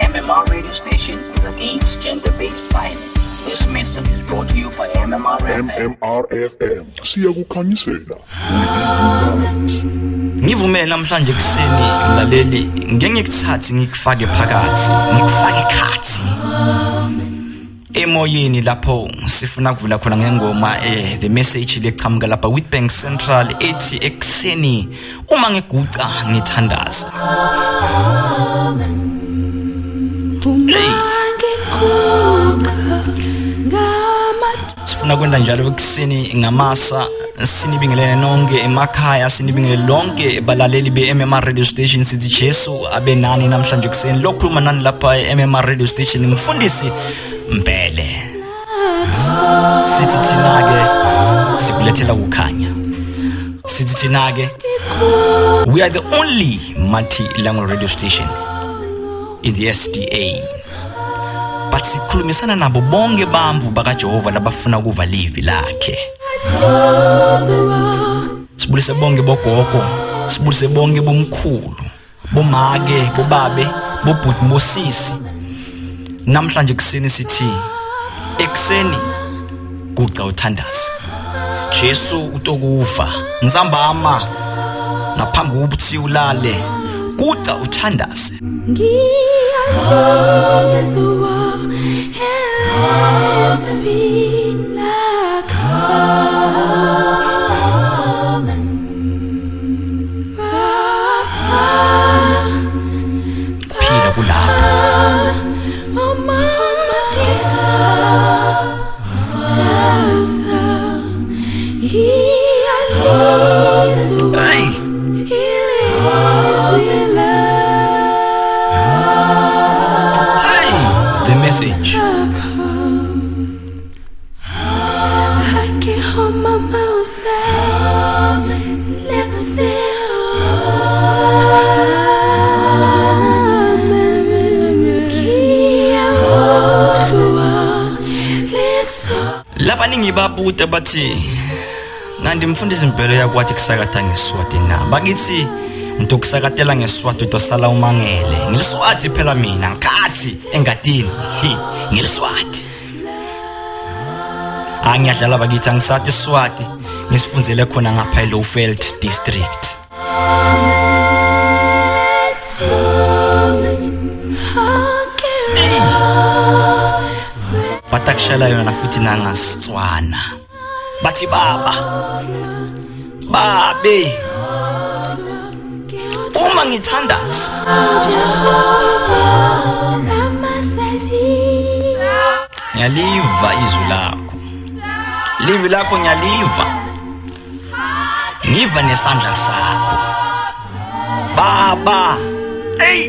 MMR radio station is against gender-based violence. This message is brought to you by MMR FM. MMR FM siyakukhanyisela. Ngivumele namhlanje kuseni mlaleli ngeke ngikuthathe ngikufake phakathi ngikufake khathi. Emoyeni lapho sifuna kuvula khona ngengoma eh the message lechamuka lapha Witbank Central ethi ekseni uma ngiguqa ngithandaza. Hey sifuna kwenda njalo ekuseni ngamasa sinibingelele nonke emakhaya sinibingelele lonke balaleli be-mmr radio station. Sithi jesu abe nani namhlanje kuseni lokhuluma nani lapha e-mmr radio station mfundisi mpele. Sithi thina-ke sikulethela kukhanya sithi thina-ke we are the only multi-language radio station. In the sda but sikhulumisana nabo bonke bamvu bakajehova labafuna ukuva livi lakhe. Sibulise bonke bogogo sibulise bonke bomkhulu bomake bobabe bobhuti bosisi. Namhlanje kuseni sithi ekseni guqa uthandaza. Jesu utokuva nzambama ngaphambi kokuthi ulale guqa uthandaze. Phila kulapho. Hey. Message labaningi babuta bathi kanti mfundisi impelo yakwathi kusakatha ngesiswati na? Bakithi mntu ukusakatela ngesiswati utosala umangele. Ngiliswati phela mina ngikhathi engadini. Ngiliswati. Angiyadlala bakithi angisathi iswati. Ngisifundzele khona ngapha e-lowfeld district. Batakushela yona futhi nangasitswana. Bathi baba babe. Uma ngithandaza ngiyaliva izwi lakho livi lakho ngiyaliva ngiva nesandla sakho baba hey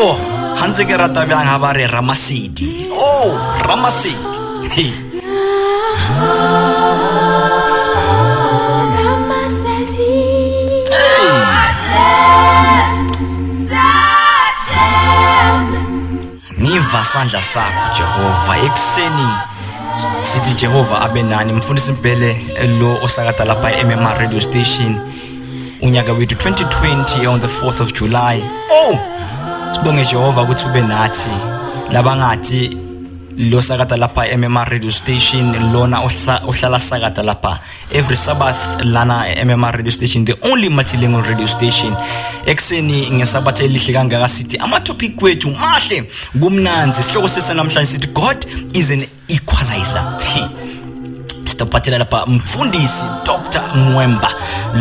oh hansi ke rata bjang ha ba re ramasedi oh ramasedi hey ngiva sandla sakho Jehova. Ekseni sithi Jehova abe nani? Mfundisi impele lo osakata lapha eMMR radio station unyaka wethu 2020 on the 4th of July. Oh sibonge Jehova ukuthi ube nathi. Labangathi lo sakata lapha eMMR radio station lona ohla- ohlala sakata lapha. Every sabbath lana eMMR radio station the only multilingual radio station. Ekseni ngesabatha elihle kangaka sithi amatopic kwethu mahle kumnanzi sihloko sese namhlanje sithi god is an equalizer. Sitaphathela lapha mfundisi dr mwemba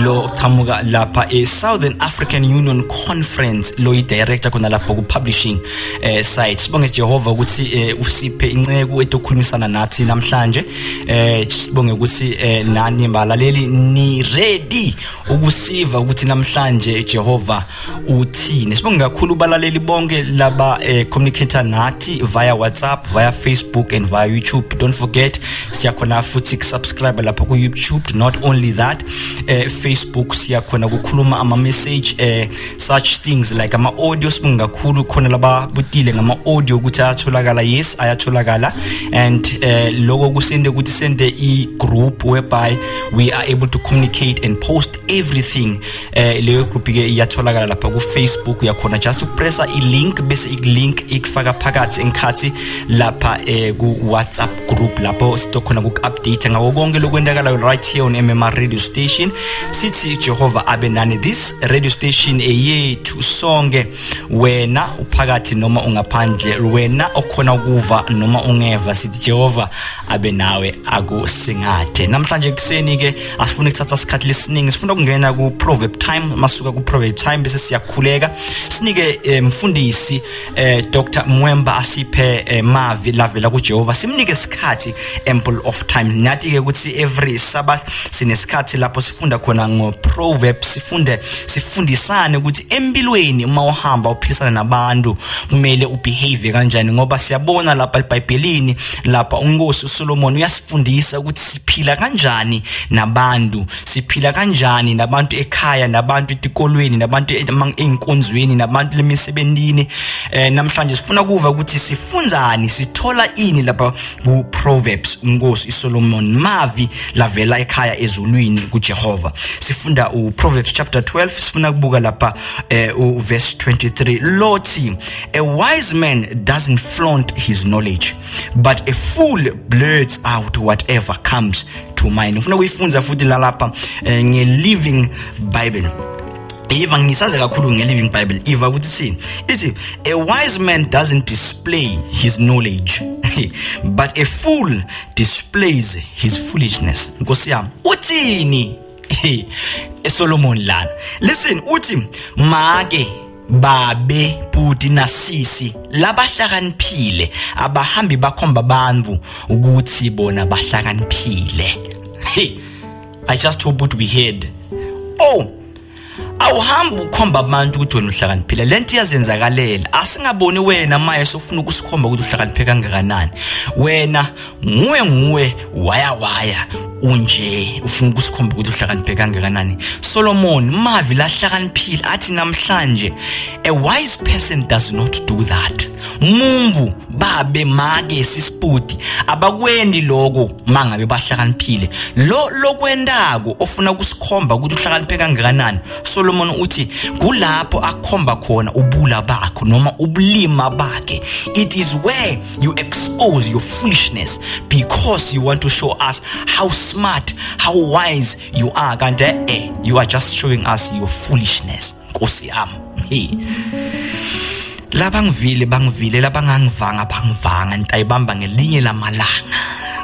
lo qamuka lapha e-southern african union conference lo yi-director khona lapho ku-publishing eh, site sibonge jehova ukuthi eh, usiphe inceko etokhulumisana nathi namhlanje. Eh, sibonge ukuthi eh, nani balaleli ni ready ukusiva ukuthi namhlanje jehova uthini. Sibonge kakhulu balaleli bonke laba eh, communicator nathi via whatsapp via facebook and via youtube. Don't forget siyakhona futhi kusubscribe lapha ku youtube not only that that eh Facebook siyakhona ukukhuluma ama message eh such things like ama audio sibunga kakhulu khona laba butile ngama audio ukuthi ayatholakala. Yes ayatholakala. And eh lokho kusende ukuthi sende i group whereby we are able to communicate and post everything eh leyo group ke iyatholakala lapha ku Facebook uyakhona just upressa i link bese i link ikufaka phakathi enkhathi lapha eh ku WhatsApp group lapho sitokhona ku update ngawo konke lokwendakalayo right here on MMR radio station. Sithi Jehova abe nani this radio station eyethu sonke. Wena uphakathi noma ungaphandle wena okhona ukuva noma ungeva sithi Jehova abe nawe akusingathe namhlanje kuseni ke asifuna ukuthatha isikhathi lesiningi sifuna ukungena ku proverb time masuka ku proverb time bese siyakhuleka. Sinike eh, mfundisi eh, Dr Mwemba asiphe eh, mavi lavela ku Jehova simnike isikhathi ample of time. Nyathi ke ukuthi every sabbath sinesikhathi lapho sifunda khona ngo proverbs sifunde sifundisane ukuthi empilweni uma uhamba uphilisana nabantu kumele ubehave kanjani ngoba siyabona lapha eBhayibhelini lapha unkosi uSolomon uyasifundisa ukuthi siphila kanjani nabantu siphila kanjani nabantu ekhaya nabantu etikolweni nabantu einkonzweni nabantu lemisebenzini eh namhlanje sifuna kuva ukuthi sifunzani sithola ini lapha ku Proverbs unkosi iSolomon mavi lavela ekhaya ezulwini. kuJehova. Sifunda u Proverbs chapter 12 sifuna kubuka lapha eh u verse 23 lothi a wise man doesn't flaunt his knowledge but a fool blurts out whatever comes to mind. Ngifuna kuyifunza futhi la lapha eh, nge living bible. Eva ngisaze kakhulu nge Living Bible. Eva ukuthi sini ithi a wise man doesn't display his knowledge. But a fool displays his foolishness. Nkosi yami uthini eSolomon lana. Listen uthi make babe budi nasisi labahlakaniphile abahambi bakhomba abantu ukuthi bona bahlakaniphile. I just hope we heard. Oh awuhambi ukhomba abantu ukuthi wena uhlakaniphile. Lento iyazenzakalela. Asingaboni wena maye sofuna ukusikhomba ukuthi uhlakaniphe kangakanani. Wena nguwe nguwe waya waya unje ufuna ukusikhomba ukuthi uhlakaniphe kangakanani. Solomon mavi lahlakaniphile athi namhlanje a wise person does not do that. Mumvu babe make sisipudi abakwendi lokho mangabe bahlakaniphile. Lo lokwendako ofuna ukusikhomba ukuthi uhlakaniphe kangakanani Solomon uthi kulapho akhomba khona ubula bakho noma ubulima bakhe. It is where you expose your foolishness because you want to show us how smart how wise you are. Kanti eh you are just showing us your foolishness Nkosi yami. Labangivile bangivile labangangivanga bangivanga ntayibamba ngelinye lamalanga.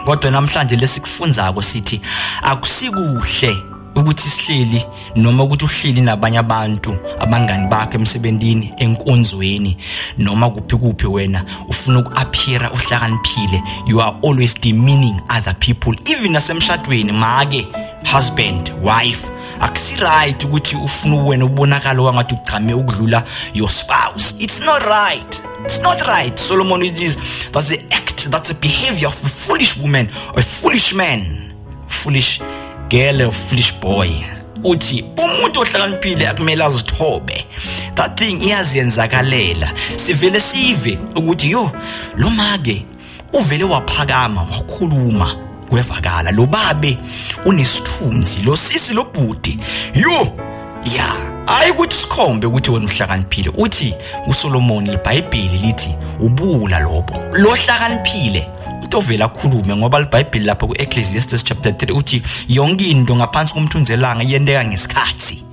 Kodwa namhlanje lesikufunzako sithi akusikuhle ukuthi sihleli noma ukuthi uhleli nabanye abantu abangani bakho emsebentini enkonzweni noma kuphi kuphi wena ufuna ukuappeara uhlakaniphile. You are always demeaning other people even nasemshadweni. Make husband wife akusiright ukuthi ufuna wena ubonakala wangathi ugcame ukudlula your spouse. It's not right. It's not right solomon it is. That's the act that's the behavior of a foolish woman a foolish man. Foolish girl or foolish boy. Uthi umuntu ohlakaniphile akumele azithobe. That thing iyazenzakalela. Sivele sive ukuthi yo lo make uvele waphakama wakhuluma kwevakala lo babe unesithunzi lo sisi lo bhuti. Yo ya hayi ukuthi sikhombe ukuthi wena uhlakaniphile. Uthi uSolomon iBhayibheli lithi ubula lobo lo hlakaniphile utovela akhulume ngoba iBhayibheli lapha kuEcclesiastes chapter 3 uthi yonke into ngaphansi komthunzelanga iyenteka ngesikhathi.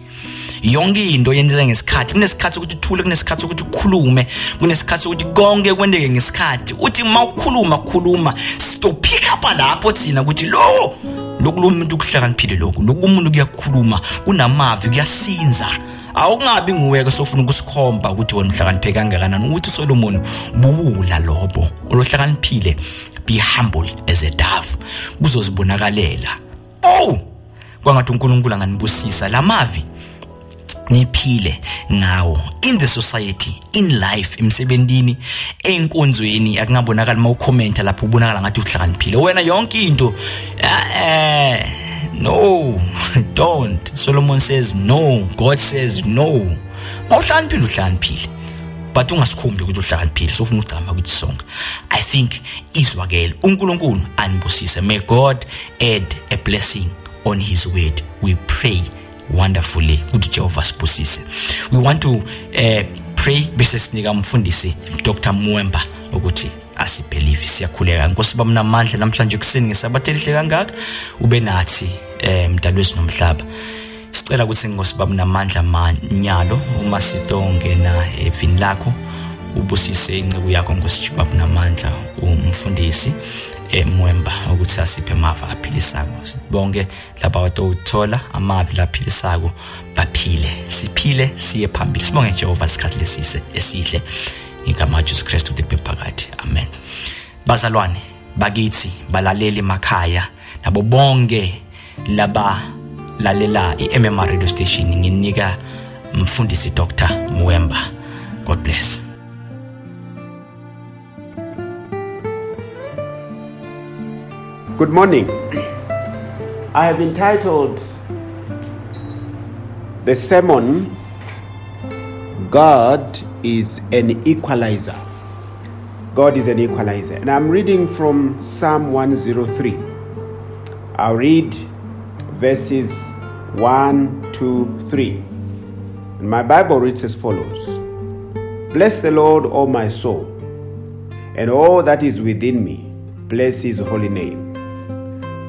Yonke into yenzeka ngesikhathi. Kunesikhathi ukuthi uthule kunesikhathi ukuthi ukhulume kunesikhathi ukuthi konke kwendeke ngesikhathi. Uthi uma ukhuluma khuluma stopick up lapho thina ukuthi lo lokulo muntu ukuhlakaniphile lokhu. Lokumuntu kuyakhuluma kunamavi kuyasinza. Awungabi nguweke sofuna ukusikhomba ukuthi wena uhlakaniphe kangakanani. Ukuthi uSolomon buwula lobo olohlakaniphile be humble as a dove. Kuzozibonakalela oh! Kwangathi uNkulunkulu anganibusisa lamavi niphile ngawo in the society in life emsebentini enkonzweni. Akungabonakala uma ucomment lapho ubonakala ngathi uhlakaniphile. Wena yonke into eh no don't. Solomon says no god says no. Mawuhlaniphile uhlaniphile but ungasikhumbi ukuthi uhlakaniphile sofuna ugcama ukuthi sonke. I think izwakele unkulunkulu anibusise. May god add a blessing on his word. We pray wonderfully ukuthi jehova sibusise. We want to uh, pray bese sinika umfundisi dr. Muemba ukuthi asibelieve siyakhuleka. Nkosi bamnamandla namhlanje kuseni ngesabathe lihle kangaka ube nathi eh mdalo wesinomhlaba sicela ukuthi ngosi bamnamandla manyalo uma sitongena evini lakho ubusise incebo yakho ngosijibaba namandla umfundisi. Emwemba ukuthi asiphe amava aphilisako bonke laba batothola amavi laphilisako baphile. Siphile siye phambili. Sibonge Jehova isikhathi lesise esihle. Igama Jesu Christ uThixo phakathi amen. Bazalwane bakithi balaleli emakhaya nabo bonke laba lalela i-mmr radio station nginika mfundisi dr muemba. God bless. Good morning. I have entitled the sermon God is an equalizer. God is an equalizer. And I'm reading from Psalm 103. I'll read verses 1, 2, 3. And my Bible reads as follows Bless the Lord, O my soul, and all that is within me. Bless his holy name.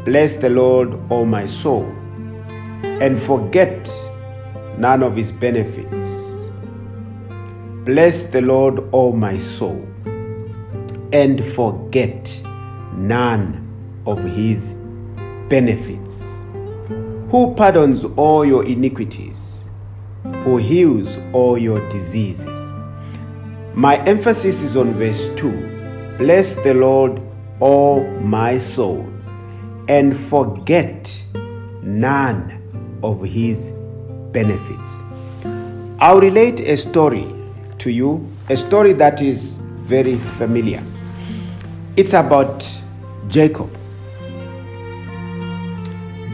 Bless the Lord, O my soul, and forget none of his benefits. Bless the Lord, O my soul, and forget none of his benefits. Who pardons all your iniquities, who heals all your diseases. My emphasis is on verse 2. Bless the Lord, O my soul, and forget none of his benefits. I'll relate a story to you, a story that is very familiar. It's about Jacob.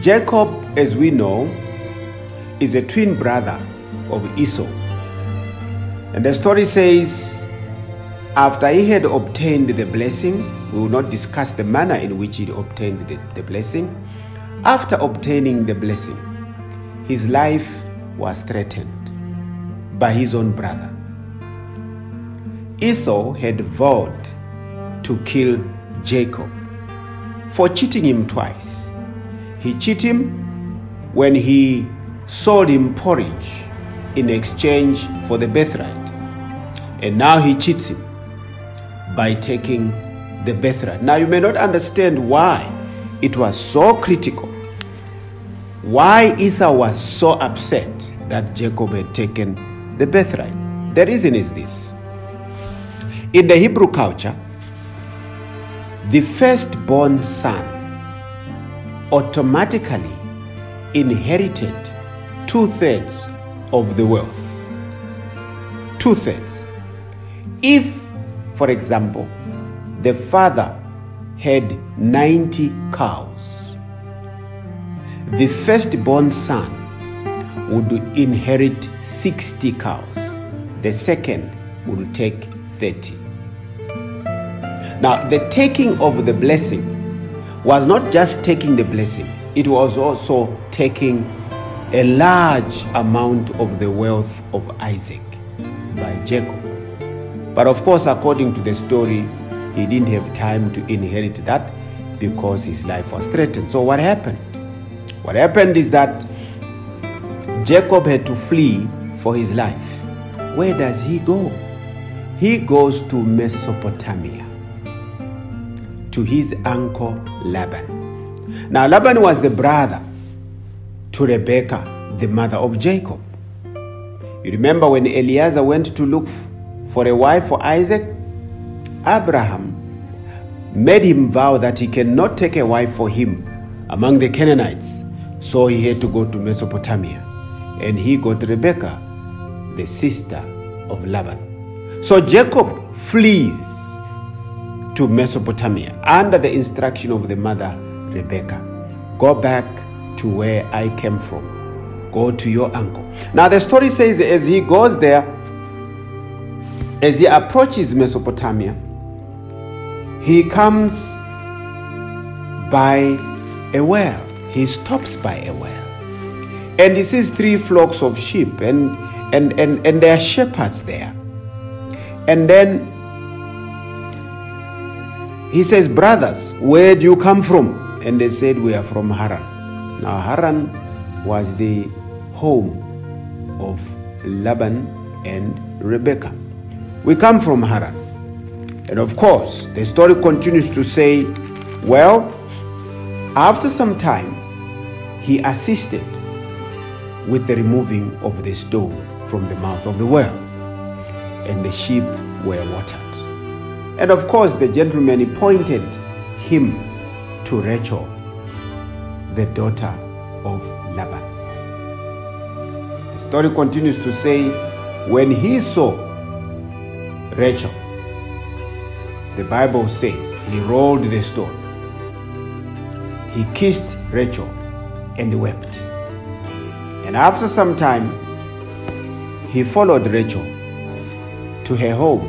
Jacob, as we know, is a twin brother of Esau. And the story says, after he had obtained the blessing, we will not discuss the manner in which he obtained the, the blessing. After obtaining the blessing, his life was threatened by his own brother. Esau had vowed to kill Jacob for cheating him twice. He cheated him when he sold him porridge in exchange for the birthright. And now he cheats him by taking the birthright. Now you may not understand why it was so critical. Why Esau was so upset that Jacob had taken the birthright. The reason is this. In the Hebrew culture, the firstborn son automatically inherited two thirds of the wealth. Two thirds. If, for example, the father had 90 cows, the firstborn son would inherit 60 cows, the second would take 30. Now, the taking of the blessing was not just taking the blessing, it was also taking a large amount of the wealth of Isaac by Jacob. But of course, according to the story, he didn't have time to inherit that because his life was threatened. So, what happened? What happened is that Jacob had to flee for his life. Where does he go? He goes to Mesopotamia to his uncle Laban. Now, Laban was the brother to Rebekah, the mother of Jacob. You remember when Eliezer went to look for a wife for Isaac? Abraham made him vow that he cannot take a wife for him among the Canaanites. So he had to go to Mesopotamia. And he got Rebekah, the sister of Laban. So Jacob flees to Mesopotamia under the instruction of the mother Rebekah. Go back to where I came from. Go to your uncle. Now, the story says as he goes there, as he approaches Mesopotamia, he comes by a well. He stops by a well. And he sees three flocks of sheep, and, and, and, and there are shepherds there. And then he says, Brothers, where do you come from? And they said, We are from Haran. Now, Haran was the home of Laban and Rebekah. We come from Haran. And of course, the story continues to say, Well, after some time, he assisted with the removing of the stone from the mouth of the well, and the sheep were watered. And of course, the gentleman pointed him to Rachel, the daughter of Laban. The story continues to say, when he saw Rachel, the Bible says he rolled the stone. He kissed Rachel and wept. And after some time, he followed Rachel to her home.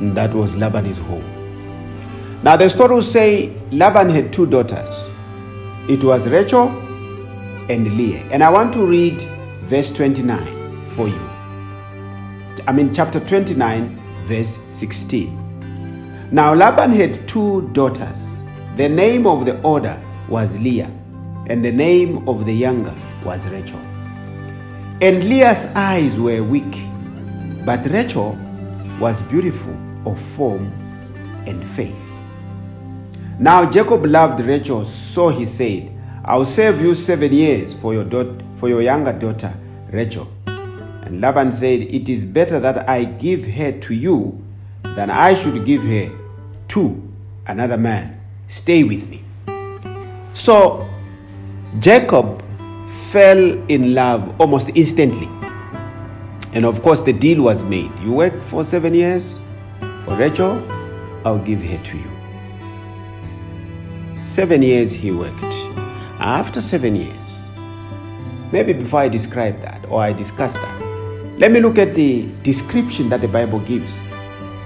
And that was Laban's home. Now the story will say Laban had two daughters. It was Rachel and Leah. And I want to read verse 29 for you. I mean, chapter 29, verse 16. Now Laban had two daughters. The name of the older was Leah, and the name of the younger was Rachel. And Leah's eyes were weak, but Rachel was beautiful of form and face. Now Jacob loved Rachel, so he said, I'll serve you seven years for your, daughter, for your younger daughter, Rachel. And Laban said, It is better that I give her to you than I should give her to another man. Stay with me. So Jacob fell in love almost instantly. And of course, the deal was made. You work for seven years for Rachel, I'll give her to you. Seven years he worked. After seven years, maybe before I describe that or I discuss that, let me look at the description that the Bible gives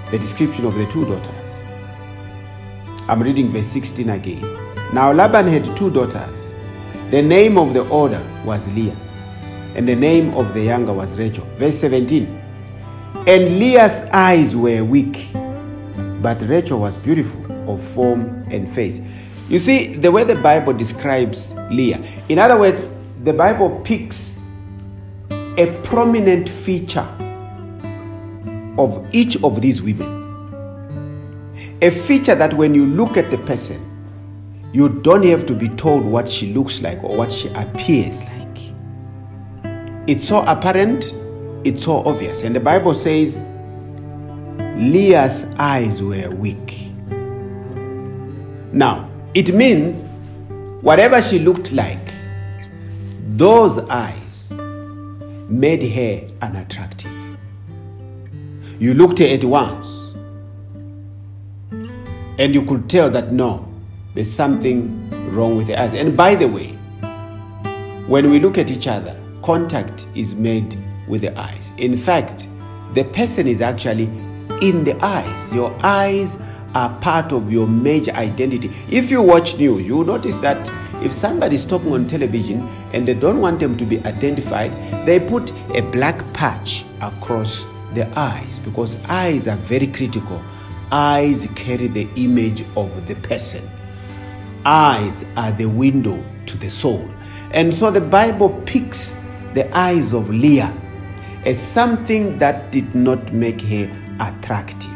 the description of the two daughters. I'm reading verse 16 again. Now Laban had two daughters. The name of the older was Leah, and the name of the younger was Rachel. Verse 17. And Leah's eyes were weak, but Rachel was beautiful of form and face. You see, the way the Bible describes Leah, in other words, the Bible picks a prominent feature of each of these women. A feature that when you look at the person, you don't have to be told what she looks like or what she appears like. It's so apparent, it's so obvious. And the Bible says Leah's eyes were weak. Now, it means whatever she looked like, those eyes made her unattractive. You looked at once and you could tell that no, there's something wrong with the eyes. And by the way, when we look at each other, contact is made with the eyes. In fact, the person is actually in the eyes. Your eyes are part of your major identity. If you watch news, you notice that if somebody is talking on television and they don't want them to be identified, they put a black patch across the eyes because eyes are very critical. Eyes carry the image of the person. Eyes are the window to the soul. And so the Bible picks the eyes of Leah as something that did not make her attractive.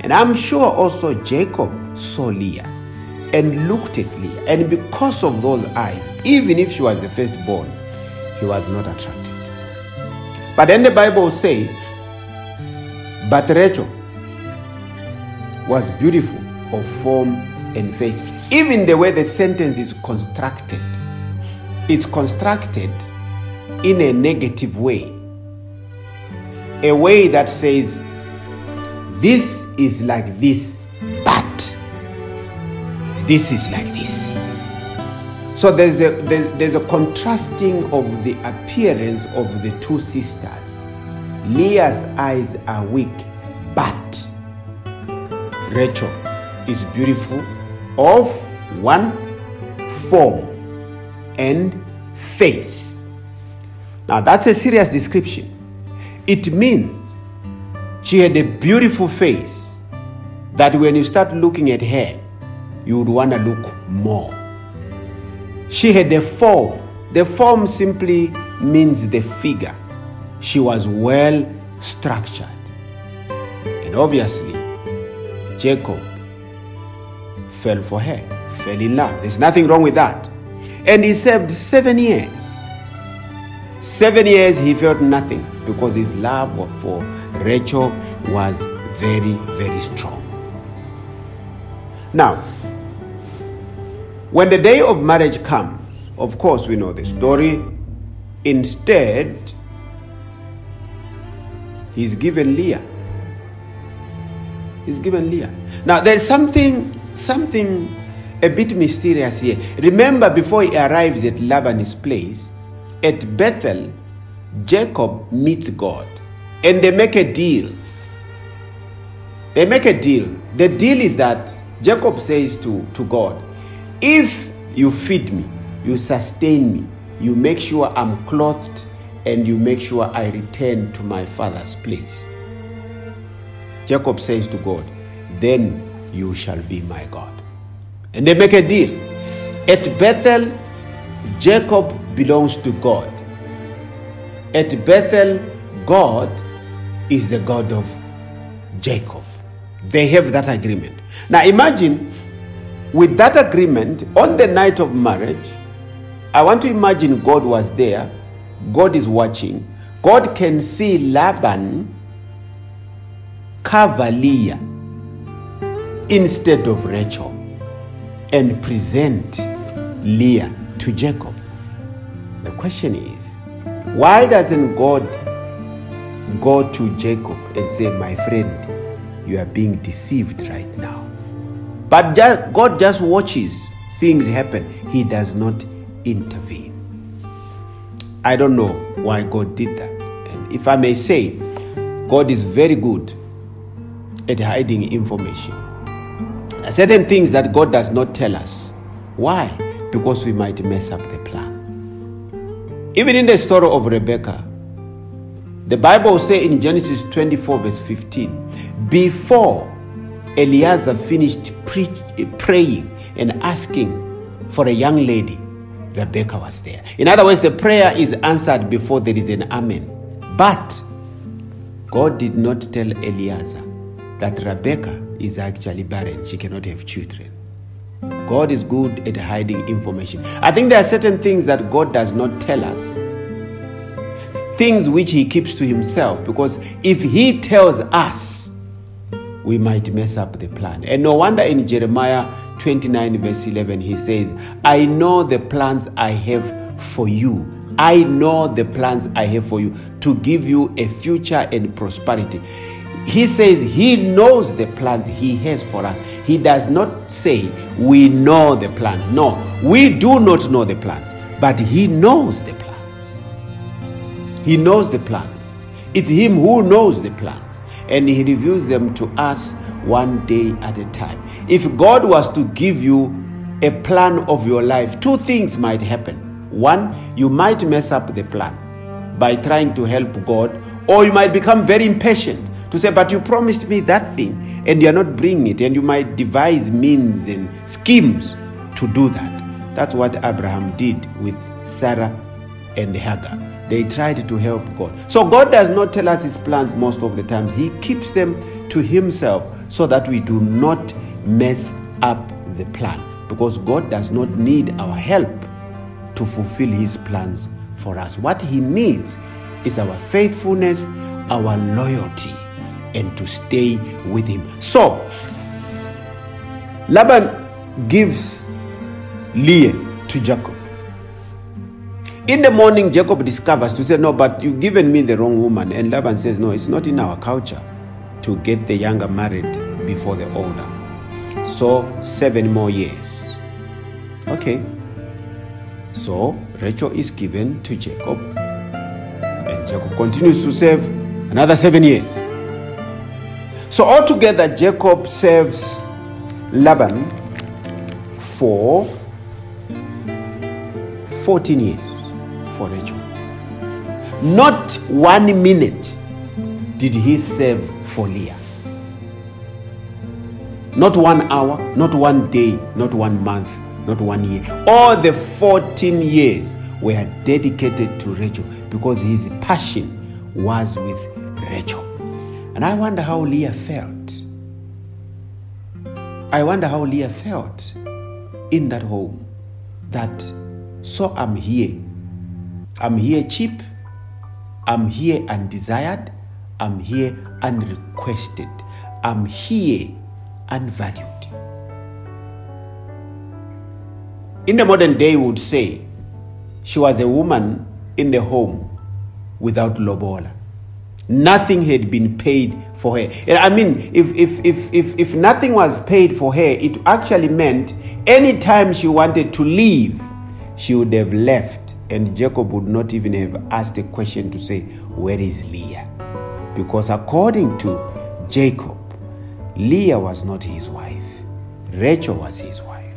And I'm sure also Jacob saw Leah and looked at Leah. And because of those eyes, even if she was the firstborn, he was not attracted. But then the Bible say, but Rachel was beautiful of form and face. Even the way the sentence is constructed, it's constructed in a negative way. A way that says, this is like this, this is like this. So there's a, there- there's a contrasting of the appearance of the two sisters. Leah's eyes are weak, but Rachel is beautiful of one form and face. Now that's a serious description. It means she had a beautiful face that when you start looking at her, you would want to look more. She had a form. The form simply means the figure. She was well structured. And obviously, Jacob fell for her, fell in love. There's nothing wrong with that. And he served seven years. Seven years he felt nothing because his love for Rachel was very, very strong. Now, when the day of marriage comes, of course, we know the story. Instead, he's given Leah. He's given Leah. Now, there's something, something a bit mysterious here. Remember, before he arrives at Laban's place, at Bethel, Jacob meets God and they make a deal. They make a deal. The deal is that Jacob says to, to God, If you feed me, you sustain me, you make sure I'm clothed, and you make sure I return to my father's place. Jacob says to God, Then you shall be my God. And they make a deal. At Bethel, Jacob belongs to God. At Bethel, God is the God of Jacob. They have that agreement. Now imagine with that agreement on the night of marriage, I want to imagine God was there, God is watching, God can see Laban Leah instead of Rachel and present Leah to Jacob. The question is, why doesn't God go to Jacob and say, My friend, you are being deceived right now? But just, God just watches things happen, He does not intervene. I don't know why God did that. And if I may say, God is very good at hiding information. There are certain things that God does not tell us. Why? Because we might mess up the plan. Even in the story of Rebecca, the Bible says in Genesis 24, verse 15, before Eliezer finished preach, praying and asking for a young lady, Rebecca was there. In other words, the prayer is answered before there is an amen. But God did not tell Eliezer that Rebecca is actually barren. She cannot have children. God is good at hiding information. I think there are certain things that God does not tell us. Things which He keeps to Himself. Because if He tells us, we might mess up the plan. And no wonder in Jeremiah 29, verse 11, He says, I know the plans I have for you. I know the plans I have for you to give you a future and prosperity. He says he knows the plans he has for us. He does not say we know the plans. No, we do not know the plans, but he knows the plans. He knows the plans. It's him who knows the plans, and he reveals them to us one day at a time. If God was to give you a plan of your life, two things might happen. One, you might mess up the plan by trying to help God, or you might become very impatient to say, But you promised me that thing, and you're not bringing it, and you might devise means and schemes to do that. That's what Abraham did with Sarah and Hagar. They tried to help God. So God does not tell us his plans most of the times. He keeps them to himself so that we do not mess up the plan. Because God does not need our help to fulfill his plans for us. What he needs is our faithfulness, our loyalty, and to stay with him. So, Laban gives Leah to Jacob. In the morning, Jacob discovers to say, No, but you've given me the wrong woman. And Laban says, No, it's not in our culture to get the younger married before the older. So, seven more years. Okay. So Rachel is given to Jacob, and Jacob continues to serve another seven years. So altogether, Jacob serves Laban for 14 years for Rachel. Not one minute did he serve for Leah. Not one hour, not one day, not one month, not one year. All the 14 years were dedicated to Rachel because his passion was with Rachel. And I wonder how Leah felt. I wonder how Leah felt in that home that so I'm here. I'm here cheap. I'm here undesired. I'm here unrequested. I'm here unvalued. In the modern day, we would say she was a woman in the home without lobola. Nothing had been paid for her. I mean, if, if, if, if, if nothing was paid for her, it actually meant anytime she wanted to leave, she would have left, and Jacob would not even have asked a question to say, Where is Leah? Because according to Jacob, Leah was not his wife, Rachel was his wife.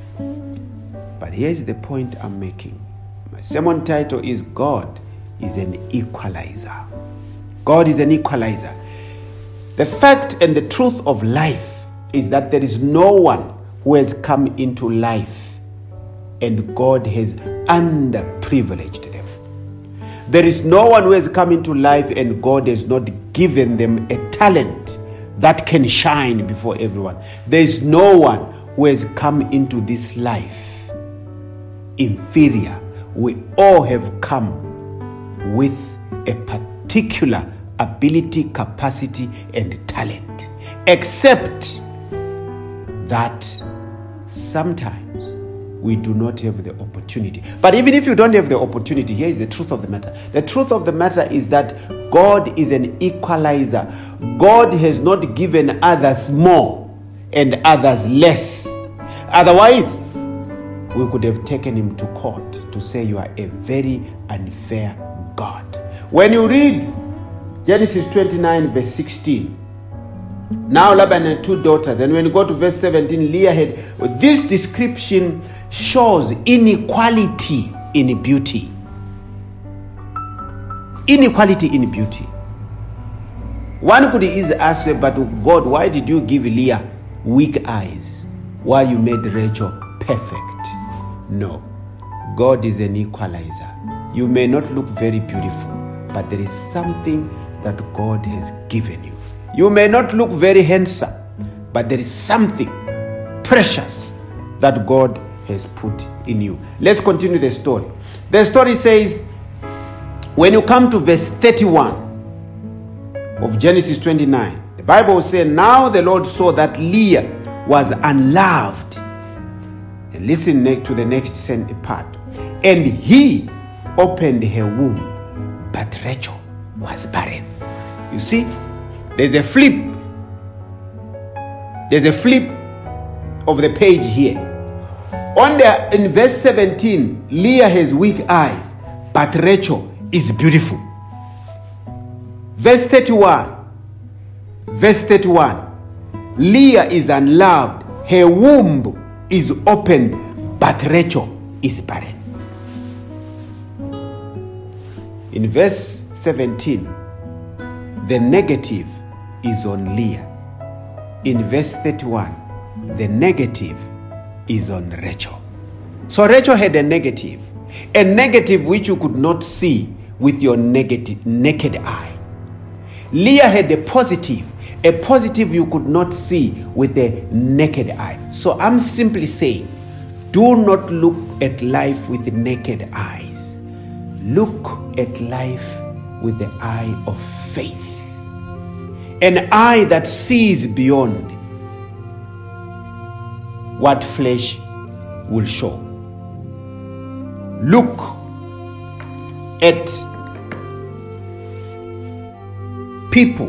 But here's the point I'm making. My sermon title is God is an equalizer. God is an equalizer. The fact and the truth of life is that there is no one who has come into life and God has underprivileged them. There is no one who has come into life and God has not given them a talent that can shine before everyone. There is no one who has come into this life inferior. We all have come with a particular ability, capacity, and talent. Except that sometimes we do not have the opportunity. But even if you don't have the opportunity, here is the truth of the matter. The truth of the matter is that God is an equalizer. God has not given others more and others less. Otherwise, we could have taken him to court to say you are a very unfair God. When you read Genesis 29, verse 16, now Laban had two daughters, and when you go to verse 17, Leah had this description shows inequality in beauty. Inequality in beauty. One could easily ask, but God, why did you give Leah weak eyes while you made Rachel perfect? No. God is an equalizer. You may not look very beautiful, but there is something that God has given you. You may not look very handsome, but there is something precious that God has put in you. Let's continue the story. The story says, when you come to verse 31 of Genesis 29, the Bible says, Now the Lord saw that Leah was unloved. And listen to the next part. And he opened her womb, but Rachel was barren. You see, there's a flip. There's a flip of the page here. On the in verse 17, Leah has weak eyes, but Rachel is beautiful. Verse 31. Verse 31. Leah is unloved, her womb is opened, but Rachel is barren. In verse 17, the negative is on Leah. In verse 31, the negative is on Rachel. So Rachel had a negative, a negative which you could not see with your negative, naked eye. Leah had a positive, a positive you could not see with the naked eye. So I'm simply saying, do not look at life with naked eyes. Look at life with the eye of faith. An eye that sees beyond what flesh will show. Look at people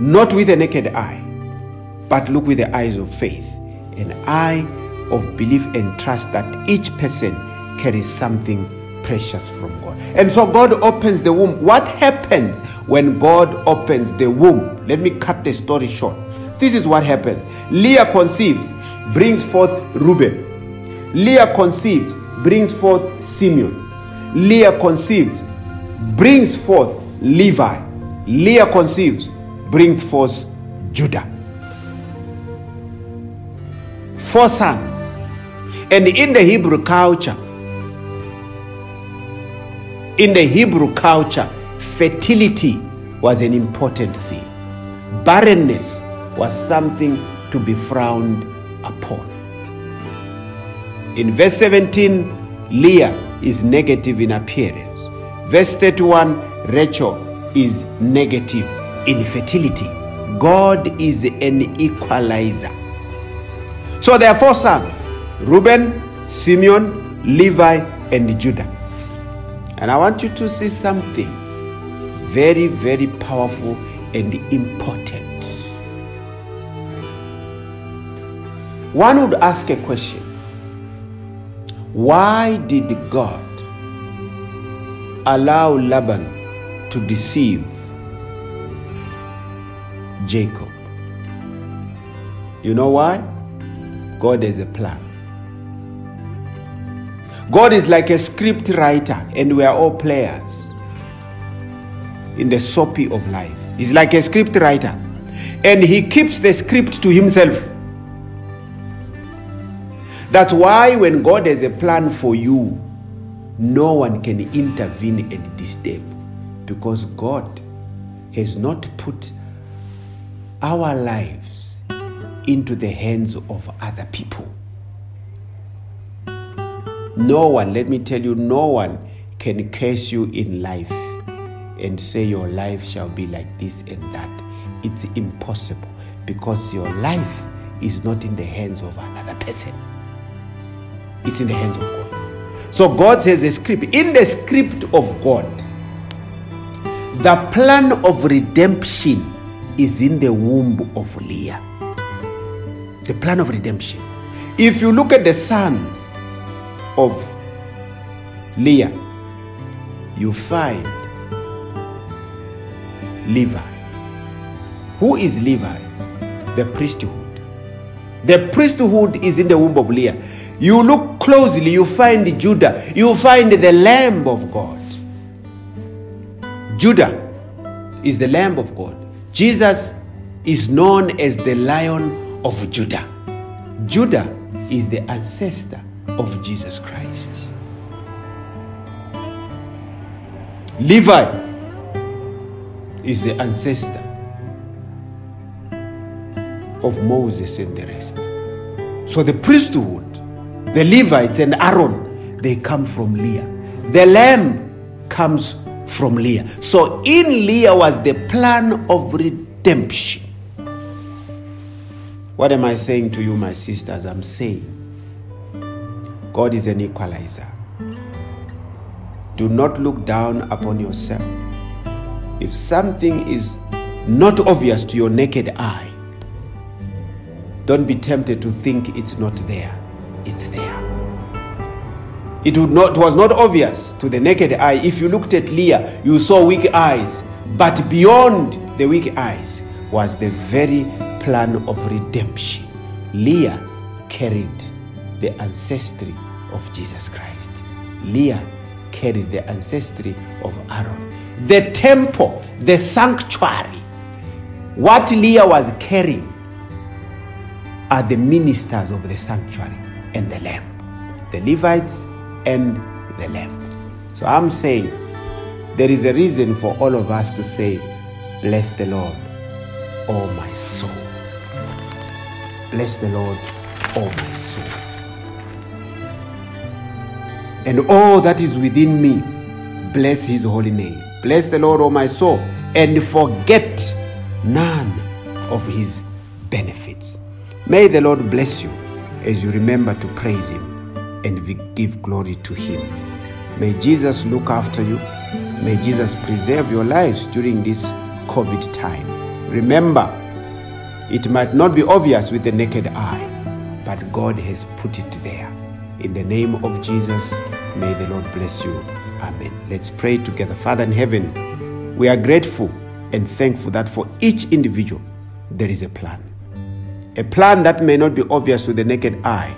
not with a naked eye, but look with the eyes of faith, an eye of belief and trust that each person carries something precious from God. And so God opens the womb. What happens when God opens the womb? Let me cut the story short. This is what happens Leah conceives, brings forth Reuben. Leah conceives, brings forth Simeon. Leah conceives, brings forth Levi. Leah conceives, brings forth Judah. Four sons. And in the Hebrew culture, in the Hebrew culture, fertility was an important thing. Barrenness was something to be frowned upon. In verse 17, Leah is negative in appearance. Verse 31, Rachel is negative in fertility. God is an equalizer. So there are four sons Reuben, Simeon, Levi, and Judah. And I want you to see something very, very powerful and important. One would ask a question Why did God allow Laban to deceive Jacob? You know why? God has a plan. God is like a script writer, and we are all players in the soapy of life. He's like a script writer, and he keeps the script to himself. That's why when God has a plan for you, no one can intervene and disturb because God has not put our lives into the hands of other people. No one, let me tell you, no one can curse you in life and say your life shall be like this and that. It's impossible because your life is not in the hands of another person, it's in the hands of God. So God says a script. In the script of God, the plan of redemption is in the womb of Leah. The plan of redemption. If you look at the sons of Leah, you find Levi. Who is Levi? The priesthood. The priesthood is in the womb of Leah. You look closely, you find Judah, you find the Lamb of God. Judah is the Lamb of God. Jesus is known as the Lion of Judah. Judah is the ancestor of Jesus Christ. Levi is the ancestor of Moses and the rest. So the priesthood, the Levites and Aaron, they come from Leah. The lamb comes from Leah. So in Leah was the plan of redemption. What am I saying to you, my sisters? I'm saying God is an equalizer. Do not look down upon yourself. If something is not obvious to your naked eye, don't be tempted to think it's not there. It's there. It not, was not obvious to the naked eye. If you looked at Leah, you saw weak eyes. But beyond the weak eyes was the very plan of redemption. Leah carried the ancestry of Jesus Christ. Leah carried the ancestry of Aaron. The temple, the sanctuary, what Leah was carrying are the ministers of the sanctuary and the lamb, the Levites and the lamb. So I'm saying there is a reason for all of us to say, Bless the Lord, oh my soul. Bless the Lord, oh my soul. And all that is within me, bless his holy name. Bless the Lord, oh my soul, and forget none of his benefits. May the Lord bless you as you remember to praise him and give glory to him. May Jesus look after you. May Jesus preserve your lives during this COVID time. Remember, it might not be obvious with the naked eye, but God has put it there. In the name of Jesus, May the Lord bless you. Amen. Let's pray together. Father in heaven, we are grateful and thankful that for each individual there is a plan. A plan that may not be obvious to the naked eye,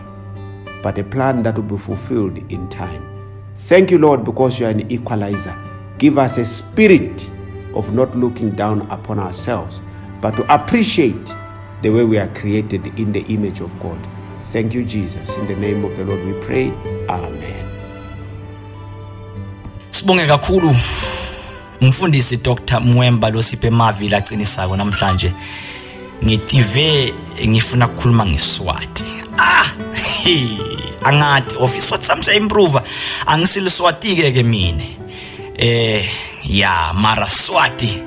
but a plan that will be fulfilled in time. Thank you, Lord, because you are an equalizer. Give us a spirit of not looking down upon ourselves, but to appreciate the way we are created in the image of God. Thank you, Jesus. In the name of the Lord we pray. Amen. sibonge kakhulu umfundisi Dr Mwemba losiphe Mavila aqinisako namhlanje ngitive ngifuna ukukhuluma ngeSwati ah he, angathi office what some improve angisiliswati ke ke mina eh ya mara Swati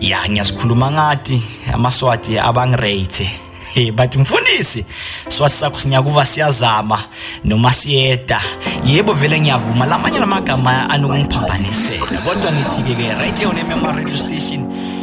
ya ngiyasikhuluma ngathi amaswati abangirate Hey, but mfundisi swathi sakho sinyakuva siyazama noma siyeda. Yebo vele ngiyavuma lamanye lamagama anokungiphambanisela kodwa ngithi-ke ke right here on mm radio station